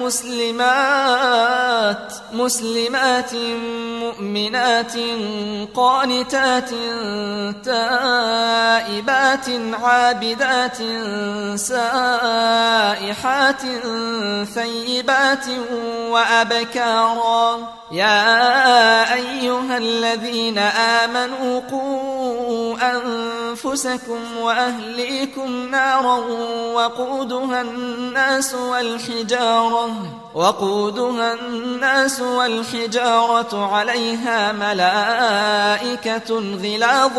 مسلمات مسلمات مؤمنات قانتات تائبات عابدات سائحات ثيبات وأبكارا. يا أيها الذين آمنوا قوا أنفسكم وأهليكم نارا وقودها الناس والحجارة وقودها الناس والحجارة عليها ملائكة غلاظ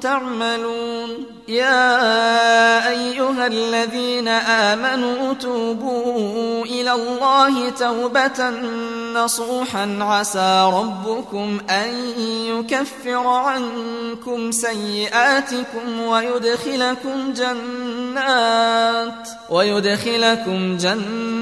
تعملون يا أيها الذين آمنوا توبوا إلى الله توبة نصوحا عسى ربكم أن يكفر عنكم سيئاتكم ويدخلكم جنات ويدخلكم جنات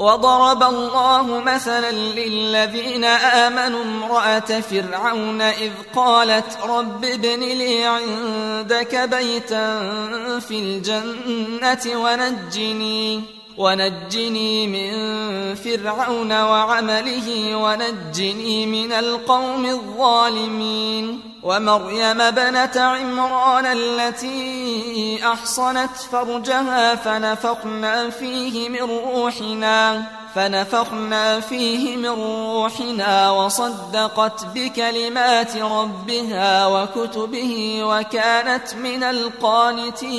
وضرب الله مثلا للذين آمنوا امرأة فرعون إذ قالت رب ابن لي عندك بيتا في الجنة ونجني. ونجني من فرعون وعمله ونجني من القوم الظالمين. ومريم بنت عمران التي أحصنت فرجها فنفخنا فيه من روحنا فنفخنا فيه من روحنا وصدقت بكلمات ربها وكتبه وكانت من القانتين.